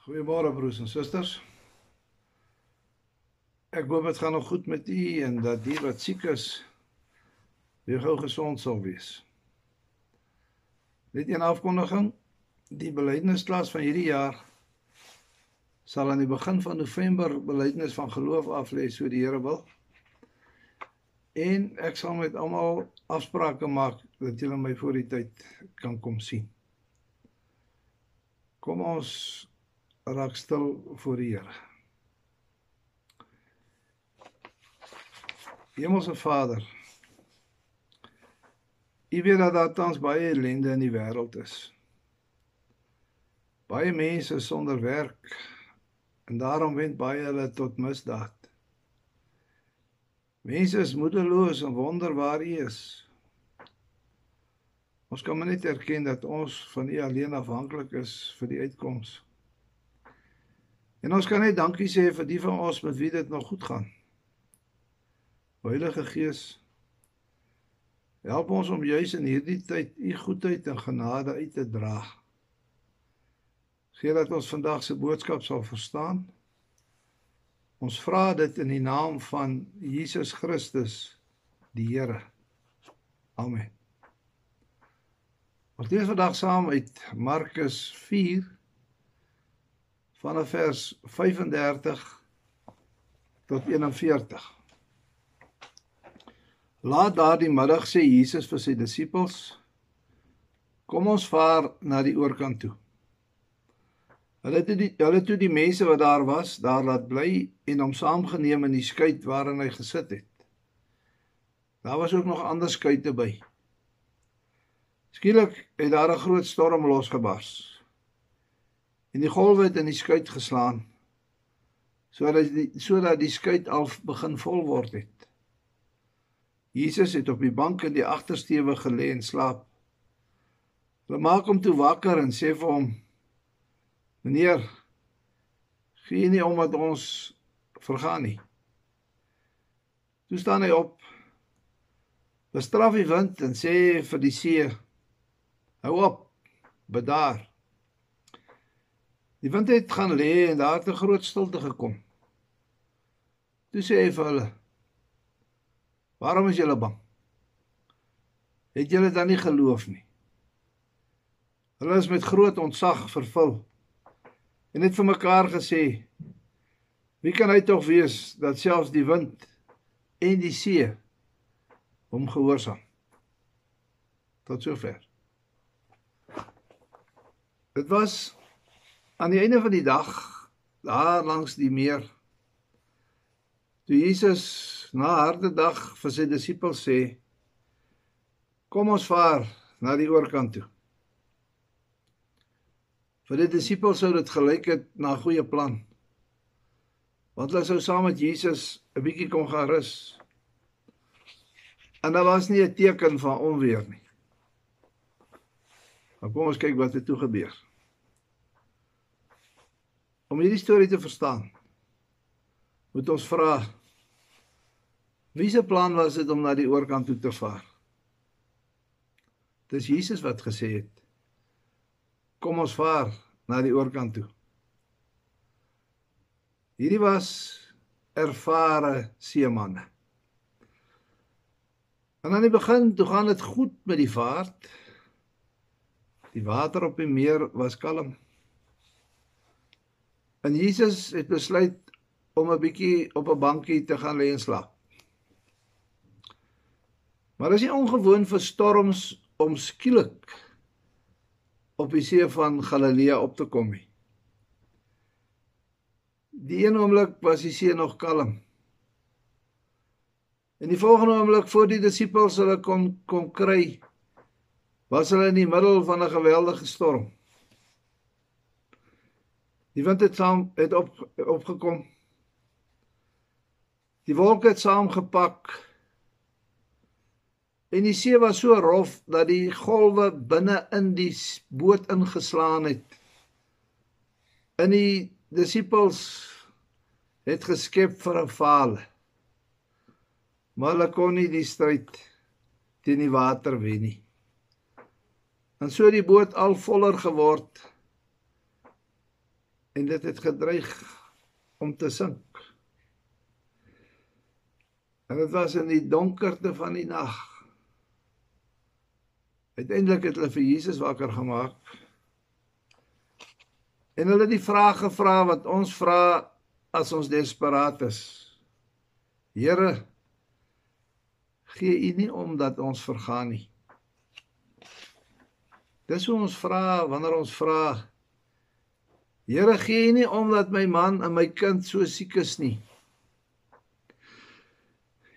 Goeiemôre broers en susters. Ek hoop dit gaan nog goed met u en dat die wat siek is weer gou gesond sal wees. Net 'n afkondiging. Die belydennisklas van hierdie jaar sal aan die begin van November belydenis van geloof af lê so die Here wil. En ek sal met almal afsprake maak dat julle my voor die tyd kan kom sien. Kom ons raak stil voor die Here. Hemelse Vader, U weet dat daar tans baie ellende in die wêreld is. Baie mense sonder werk en daarom wend baie hulle tot misdaad. Mense is moedeloos en wonder waar U is. Ons kan maar net erken dat ons van U alleen afhanklik is vir die uitkoms. En ons kan net dankie sê vir die van ons met wie dit nog goed gaan. Heilige Gees, help ons om juis in hierdie tyd u goedheid en genade uit te dra. Gee dat ons vandag se boodskap sal verstaan. Ons vra dit in die naam van Jesus Christus, die Here. Amen. Ons lees vandag saam uit Markus vanaf vers 35 tot 41. Laat daardie middag sê Jesus vir sy disippels: Kom ons vaar na die oorkant toe. Hulle het die hulle toe die mense wat daar was, daar laat bly en hom saamgeneem in die skei waarin hy gesit het. Daar was ook nog ander skuite by. Skielik het daar 'n groot storm losgebars en die golwe het in die skuit geslaan sodat die sodat die skuit al begin vol word het. Jesus het op die bank in die agtersteewe gelê en slaap. Hulle maak hom toe wakker en sê vir hom: "Meneer, gee nie om dat ons vergaan nie." Toe staan hy op, bestraf die wind en sê vir die see: "Hou op, bedaar." Die wind het gaan lê en daar het 'n groot stilte gekom. Toe sê hy vir hulle: "Waarom is julle bang? Het julle dan nie geloof nie?" Hulle is met groot ontzag vervul en het vir mekaar gesê: "Wie kan hy tog wees dat selfs die wind en die see hom gehoorsaam?" Tot sover. Dit was Aan die einde van die dag, daar langs die meer, toe Jesus na harde dag vir sy disippels sê: "Kom ons vaar na die oorkant toe." Vir die disippels sou dit gelyk het na 'n goeie plan. Want hulle sou saam met Jesus 'n bietjie kon gaan rus. En daar was nie 'n teken van onweer nie. Maar kom ons kyk wat het toe gebeur. Om hierdie storie te verstaan, moet ons vra wie se plan was dit om na die oorkant toe te vaar? Dis Jesus wat gesê het: Kom ons vaar na die oorkant toe. Hierdie was ervare seemanne. En aan die begin toe gaan dit goed met die vaart. Die water op die meer was kalm. En Jesus het besluit om 'n bietjie op 'n bankie te gaan lê en slaap. Maar is nie ongewoon vir storms om skielik op die see van Galilea op te kom nie. Die een oomblik was die see nog kalm. En die volgende oomblik voor die disippels hulle kon kon kry, was hulle in die middel van 'n geweldige storm. Die wind het saam het op opgekom. Die wolke het saamgepak. En die see was so rof dat die golwe binne in die boot ingeslaan het. In die disippels het geskep vir 'n faal. Maar hulle kon nie die stryd teen die water wen nie. En so het die boot al voller geword en dit het gedreig om te sink. En dit was in die donkerte van die nag. Uiteindelik het hulle vir Jesus wakker gemaak. En hulle het die vraag gevra wat ons vra as ons desperaat is. Here, gee U nie om dat ons vergaan nie. Dis hoe ons vra wanneer ons vra Here gee nie omdat my man en my kind so siek is nie.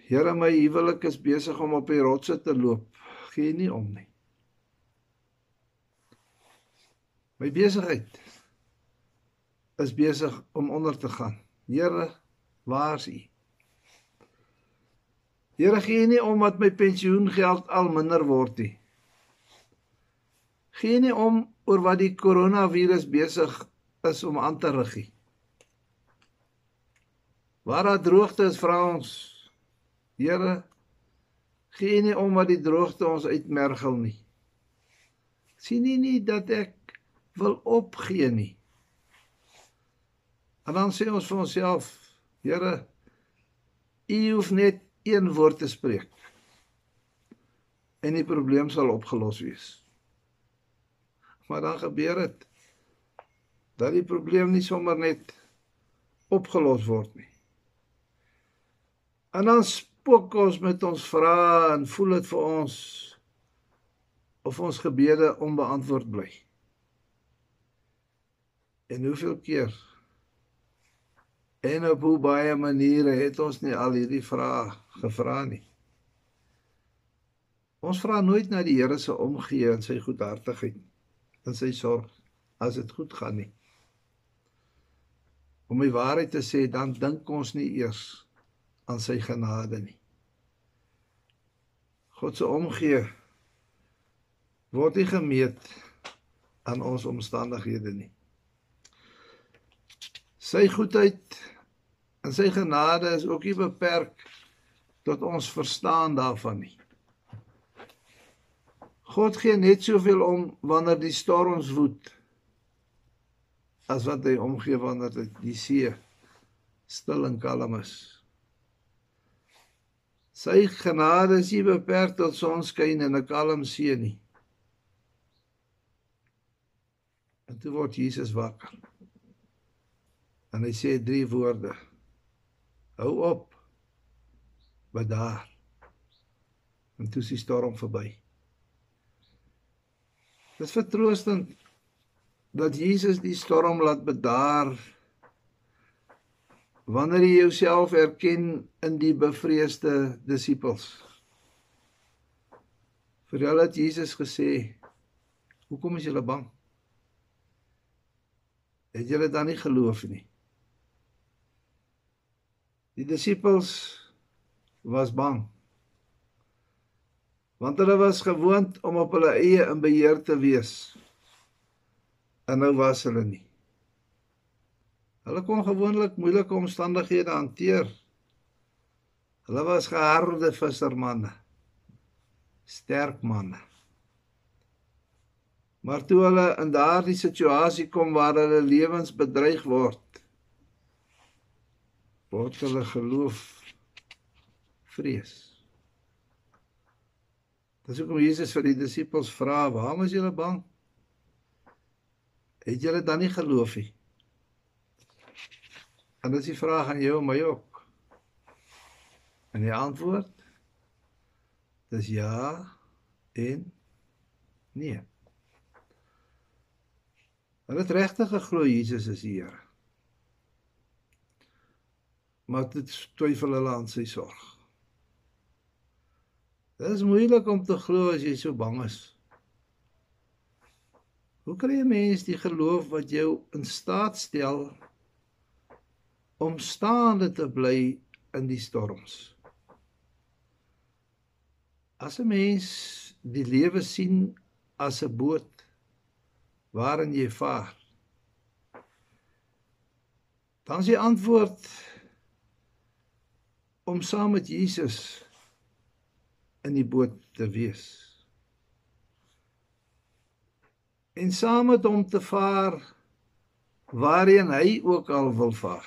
Here my huwelik is besig om op die rotse te loop. Gee nie om nie. My besigheid is besig om onder te gaan. Here, waar is U? Here gee nie omdat my pensioengeld al minder word nie. Gee nie om oor wat die koronavirus besig is om aan te rig. Waar daar droogte is, vra ons Here, gee nie om wat die droogte ons uitmergel nie. Sien nie nie dat ek wil opgee nie. En dan sê ons vir onsself, Here, U hoef net een woord te spreek en die probleem sal opgelos wees. Maar dan gebeur dit dat die probleem nie sommer net opgelos word nie. En dan spook ons met ons vrae en voel dit vir ons of ons gebede onbeantwoord bly. En hoeveel keer en op hoe baie maniere het ons nie al hierdie vrae gevra nie. Ons vra nooit na die Here se omgee en sy goedhartigheid en sy sorg as dit goed gaan nie. Om die waarheid te sê, dan dink ons nie eers aan sy genade nie. God se omgee word nie gemeet aan ons omstandighede nie. Sy goedheid en sy genade is ook nie beperk tot ons verstaan daarvan nie. God gee net soveel om wanneer die storms woed as wat hy omgee wanneer dit die see stil en kalm is. Sy genade is nie beperk tot sonskyn en 'n kalm see nie. En toe word Jesus wakker. En hy sê drie woorde. Hou op. Bedaar. En toe is die storm verby. Dit is vertroostend dat Jesus die storm laat bedaar wanneer jy jouself erken in die bevreesde disippels. Vir hulle het Jesus gesê: "Hoekom is julle bang? Het julle dan nie geloof nie?" Die disippels was bang. Want hulle was gewoond om op hulle eie in beheer te wees en nou was hulle nie. Hulle kon gewoonlik moeilike omstandighede hanteer. Hulle was geharde vissermanne. Sterk manne. Maar toe hulle in daardie situasie kom waar hulle lewens bedreig word, word hulle geloof vrees. Dis hoekom Jesus vir die disippels vra: "Waarom is julle bang?" Het julle dan nie geloof nie? En dis die vraag aan jou en my ook. En die antwoord dis ja en nee. Hulle het regtig geglo Jesus is die Here. Maar dit twyfel hulle aan sy sorg. Dit is moeilik om te glo as jy so bang is. Hoe kry 'n mens die geloof wat jou in staat stel om staande te bly in die storms? As 'n mens die lewe sien as 'n boot waarin jy vaar, dan is die antwoord om saam met Jesus in die boot te wees en saam met hom te vaar waarheen hy ook al wil vaar.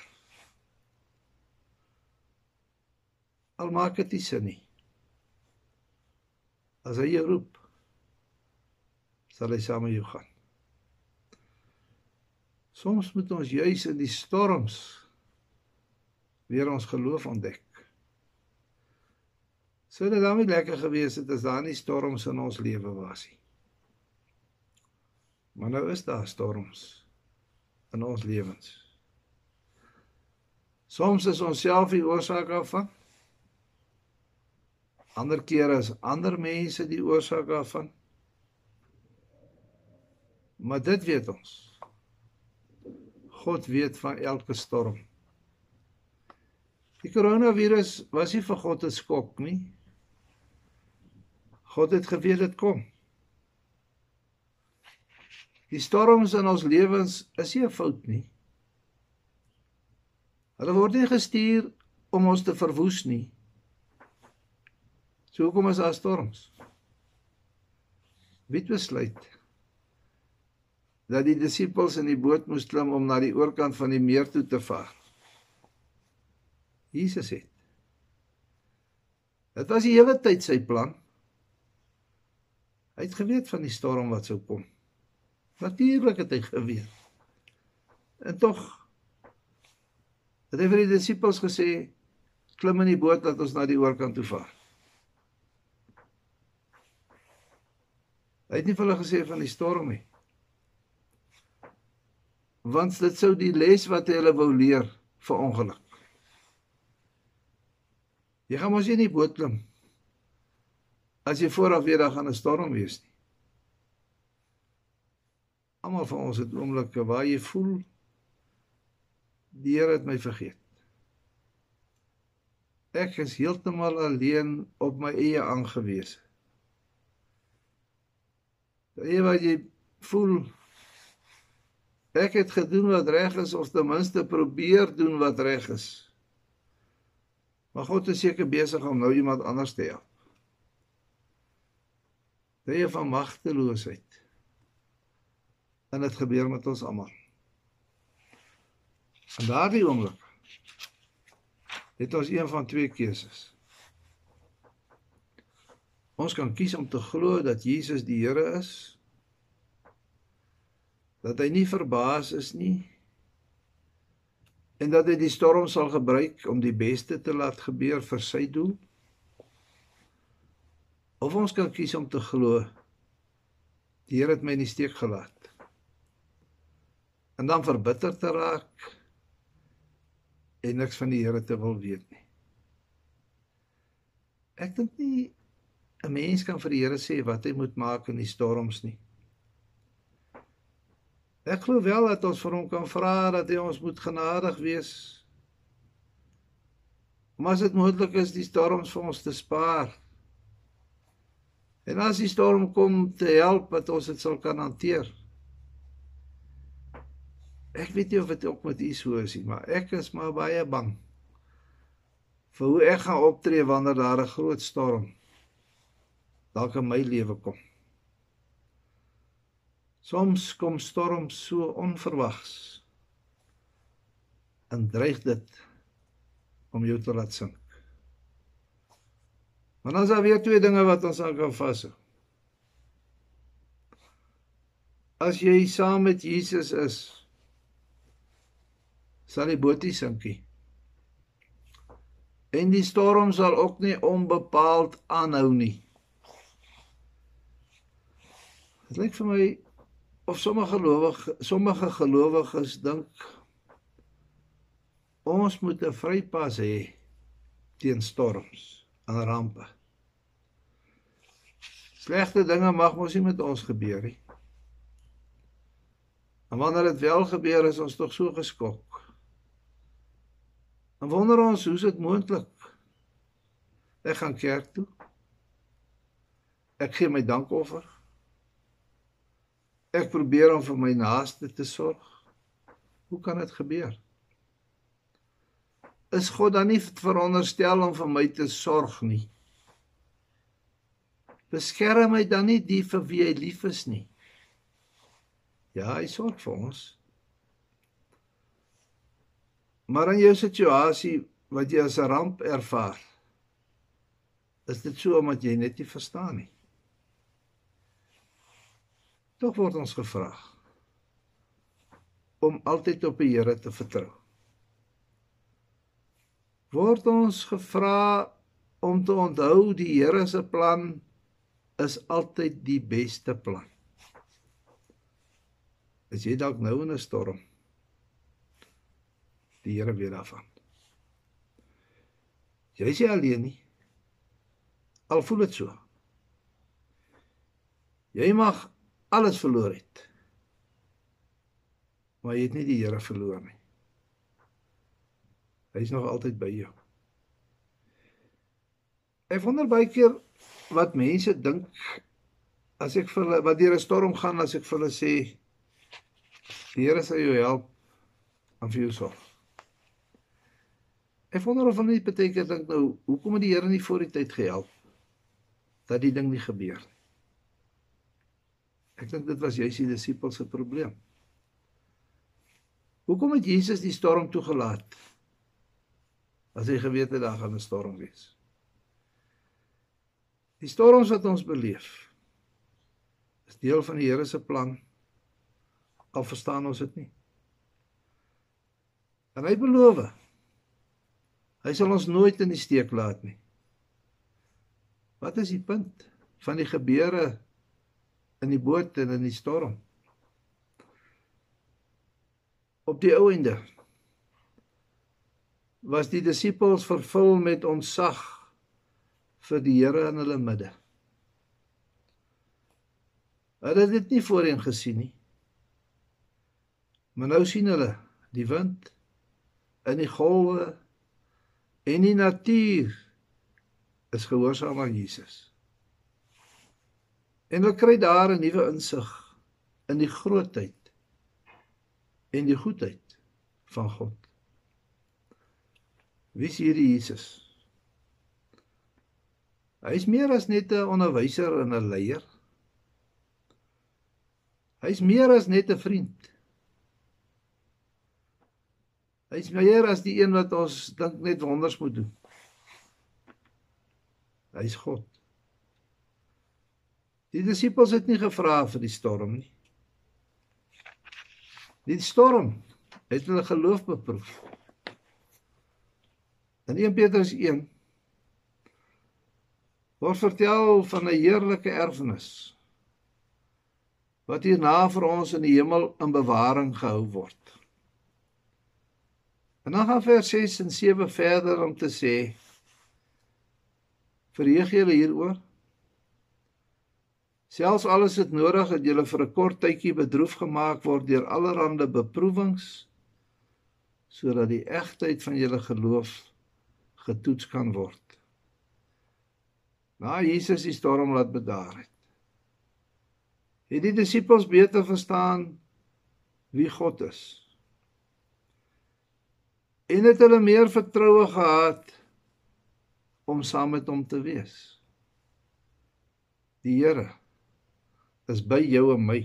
Al maak dit nie sin nie. As hy jou roep, sal hy saam met jou gaan. Soms moet ons juis in die storms weer ons geloof ontdek. Sou dit dan nie lekker gewees het as daar nie storms in ons lewe was nie. Maar nou is daar storms in ons lewens. Soms is ons self die oorsaak daarvan. Ander kere is ander mense die oorsaak daarvan. Maar dit weet ons. God weet van elke storm. Die koronavirus was nie vir God 'n skok nie. God het geweet dit kom. Die storms in ons lewens is nie 'n fout nie. Hulle word nie gestuur om ons te verwoes nie. So hoekom is daar storms? Wie besluit dat die disippels in die boot moes klim om na die oorkant van die meer toe te vaar? Jesus het. Dit was die hele tyd sy plan. Hy het geweet van die storm wat sou kom. Natuurlik het hy geweet. En tog het hy vir die disippels gesê klim in die boot dat ons na die oorkant toe vaar. Hy het nie vir hulle gesê van die storm nie. Want dit sou die les wat hy hulle wou leer vir ongeluk. Jy gaan mos nie in die boot klim as jy vooraf weet daar gaan 'n storm wees nie. Almal van ons het oomblikke waar jy voel die Here het my vergeet. Ek is heeltemal alleen op my eie aangewese. Daai wat jy voel ek het gedoen wat reg is of ten minste probeer doen wat reg is. Maar God is seker besig om nou iemand anders te help. Daai van magteloosheid en dit gebeur met ons almal. En daardie oomblik het ons een van twee keuses. Ons kan kies om te glo dat Jesus die Here is. Dat hy nie verbaas is nie en dat hy die storm sal gebruik om die beste te laat gebeur vir sy doel. Of ons kan kies om te glo die Here het my in die steek gelaat en dan verbitter te raak en niks van die Here te wil weet nie. Ek dink nie 'n mens kan vir die Here sê wat hy moet maak in die storms nie. Ek glo wel dat ons vir hom kan vra dat hy ons moet genadig wees. Maar as dit moontlik is die storms vir ons te spaar. En as die storm kom te help dat ons dit sal kan hanteer. Ek weet nie of dit ook met u so is nie, maar ek is maar baie bang vir hoe ek gaan optree wanneer daar 'n groot storm dalk in my lewe kom. Soms kom storms so onverwags en dreig dit om jou te laat sink. Maar dan is daar weer twee dinge wat ons aan kan vashou. As jy saam met Jesus is, sal die boot nie sink nie. En die storm sal ook nie onbepaald aanhou nie. Dit lyk vir my of sommige gelowige sommige gelowiges dink ons moet 'n vrypas hê teen storms en rampe. Slegte dinge mag mos nie met ons gebeur nie. En wanneer dit wel gebeur is ons tog so geskok. Dan wonder ons, hoe is dit moontlik? Ek gaan kerk toe. Ek gee my dankoffer. Ek probeer om vir my naaste te sorg. Hoe kan dit gebeur? Is God dan nie veronderstel om vir my te sorg nie? Beskerm hy dan nie die vir wie hy lief is nie? Ja, hy sorg vir ons. Maar in jou situasie wat jy as 'n ramp ervaar, is dit so omdat jy net nie verstaan nie. Tog word ons gevra om altyd op die Here te vertrou. Word ons gevra om te onthou die Here se plan is altyd die beste plan. As jy dalk nou in 'n storm die Here weet daarvan. Jy is nie alleen nie. Al voel dit so. Jy mag alles verloor het. Maar jy het nie die Here verloor nie. Hy is nog altyd by jou. Ek wonder baie keer wat mense dink as ek vir hulle wat deur 'n storm gaan as ek vir hulle sê die Here sal jou help en vir jou sorg. Ek wonder of hulle nie baie keer dink nou, hoekom het die Here nie voor die tyd gehelp dat die ding nie gebeur nie. Ek dink dit was juis die disippels se probleem. Hoekom het Jesus die storm toegelaat? As hy geweet het daar gaan 'n storm wees. Die storms wat ons beleef is deel van die Here se plan. Al verstaan ons dit nie. En hy beloof Hy sal ons nooit in die steek laat nie. Wat is die punt van die gebeure in die boot en in die storm? Op die ou einde was die disippels vervul met ontzag vir die Here in hulle midde. Hulle het dit nie voorheen gesien nie. Maar nou sien hulle die wind in die golwe en die natuur is gehoorsaam aan Jesus. En hulle kry daar 'n nuwe insig in die grootheid en die goedheid van God. Wie is hierdie Jesus? Hy is meer as net 'n onderwyser en 'n leier. Hy is meer as net 'n vriend. Hy's meer as die een wat ons dink net wonders moet doen. Hy's God. Die disippels het nie gevra vir die storm nie. Die storm het hulle geloof beproef. In 1 Petrus 1 word vertel van 'n heerlike erfenis wat hierna vir ons in die hemel in bewaring gehou word. En dan gaan vers 6 en 7 verder om te sê Verheug julle hieroor. Selfs alles het nodig dat julle vir 'n kort tydjie bedroef gemaak word deur allerlei beproewings sodat die egtheid van julle geloof getoets kan word. Na Jesus die storm laat bedaar het. Het die disippels beter verstaan wie God is? En het hulle meer vertroue gehad om saam met hom te wees. Die Here is by jou en my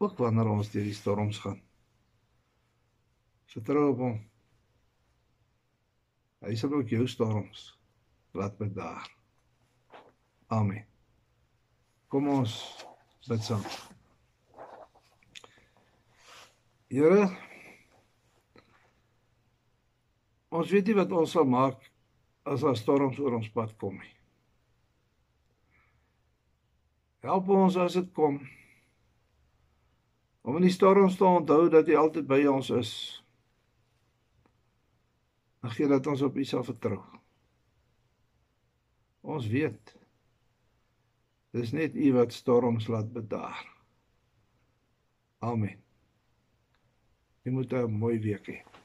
ook wanneer ons deur die storms gaan. Vertrou op hom. Hy sal ook jou storms laat bedaar. Amen. Kom ons bid saam. Here Ons weet nie wat ons sal maak as daar storms oor ons pad kom nie. Help ons as dit kom om in die storms te onthou dat U altyd by ons is. Ag gee dat ons op U sal vertrou. Ons weet dis net U wat storms laat bedaar. Amen. Jy moet 'n mooi week hê.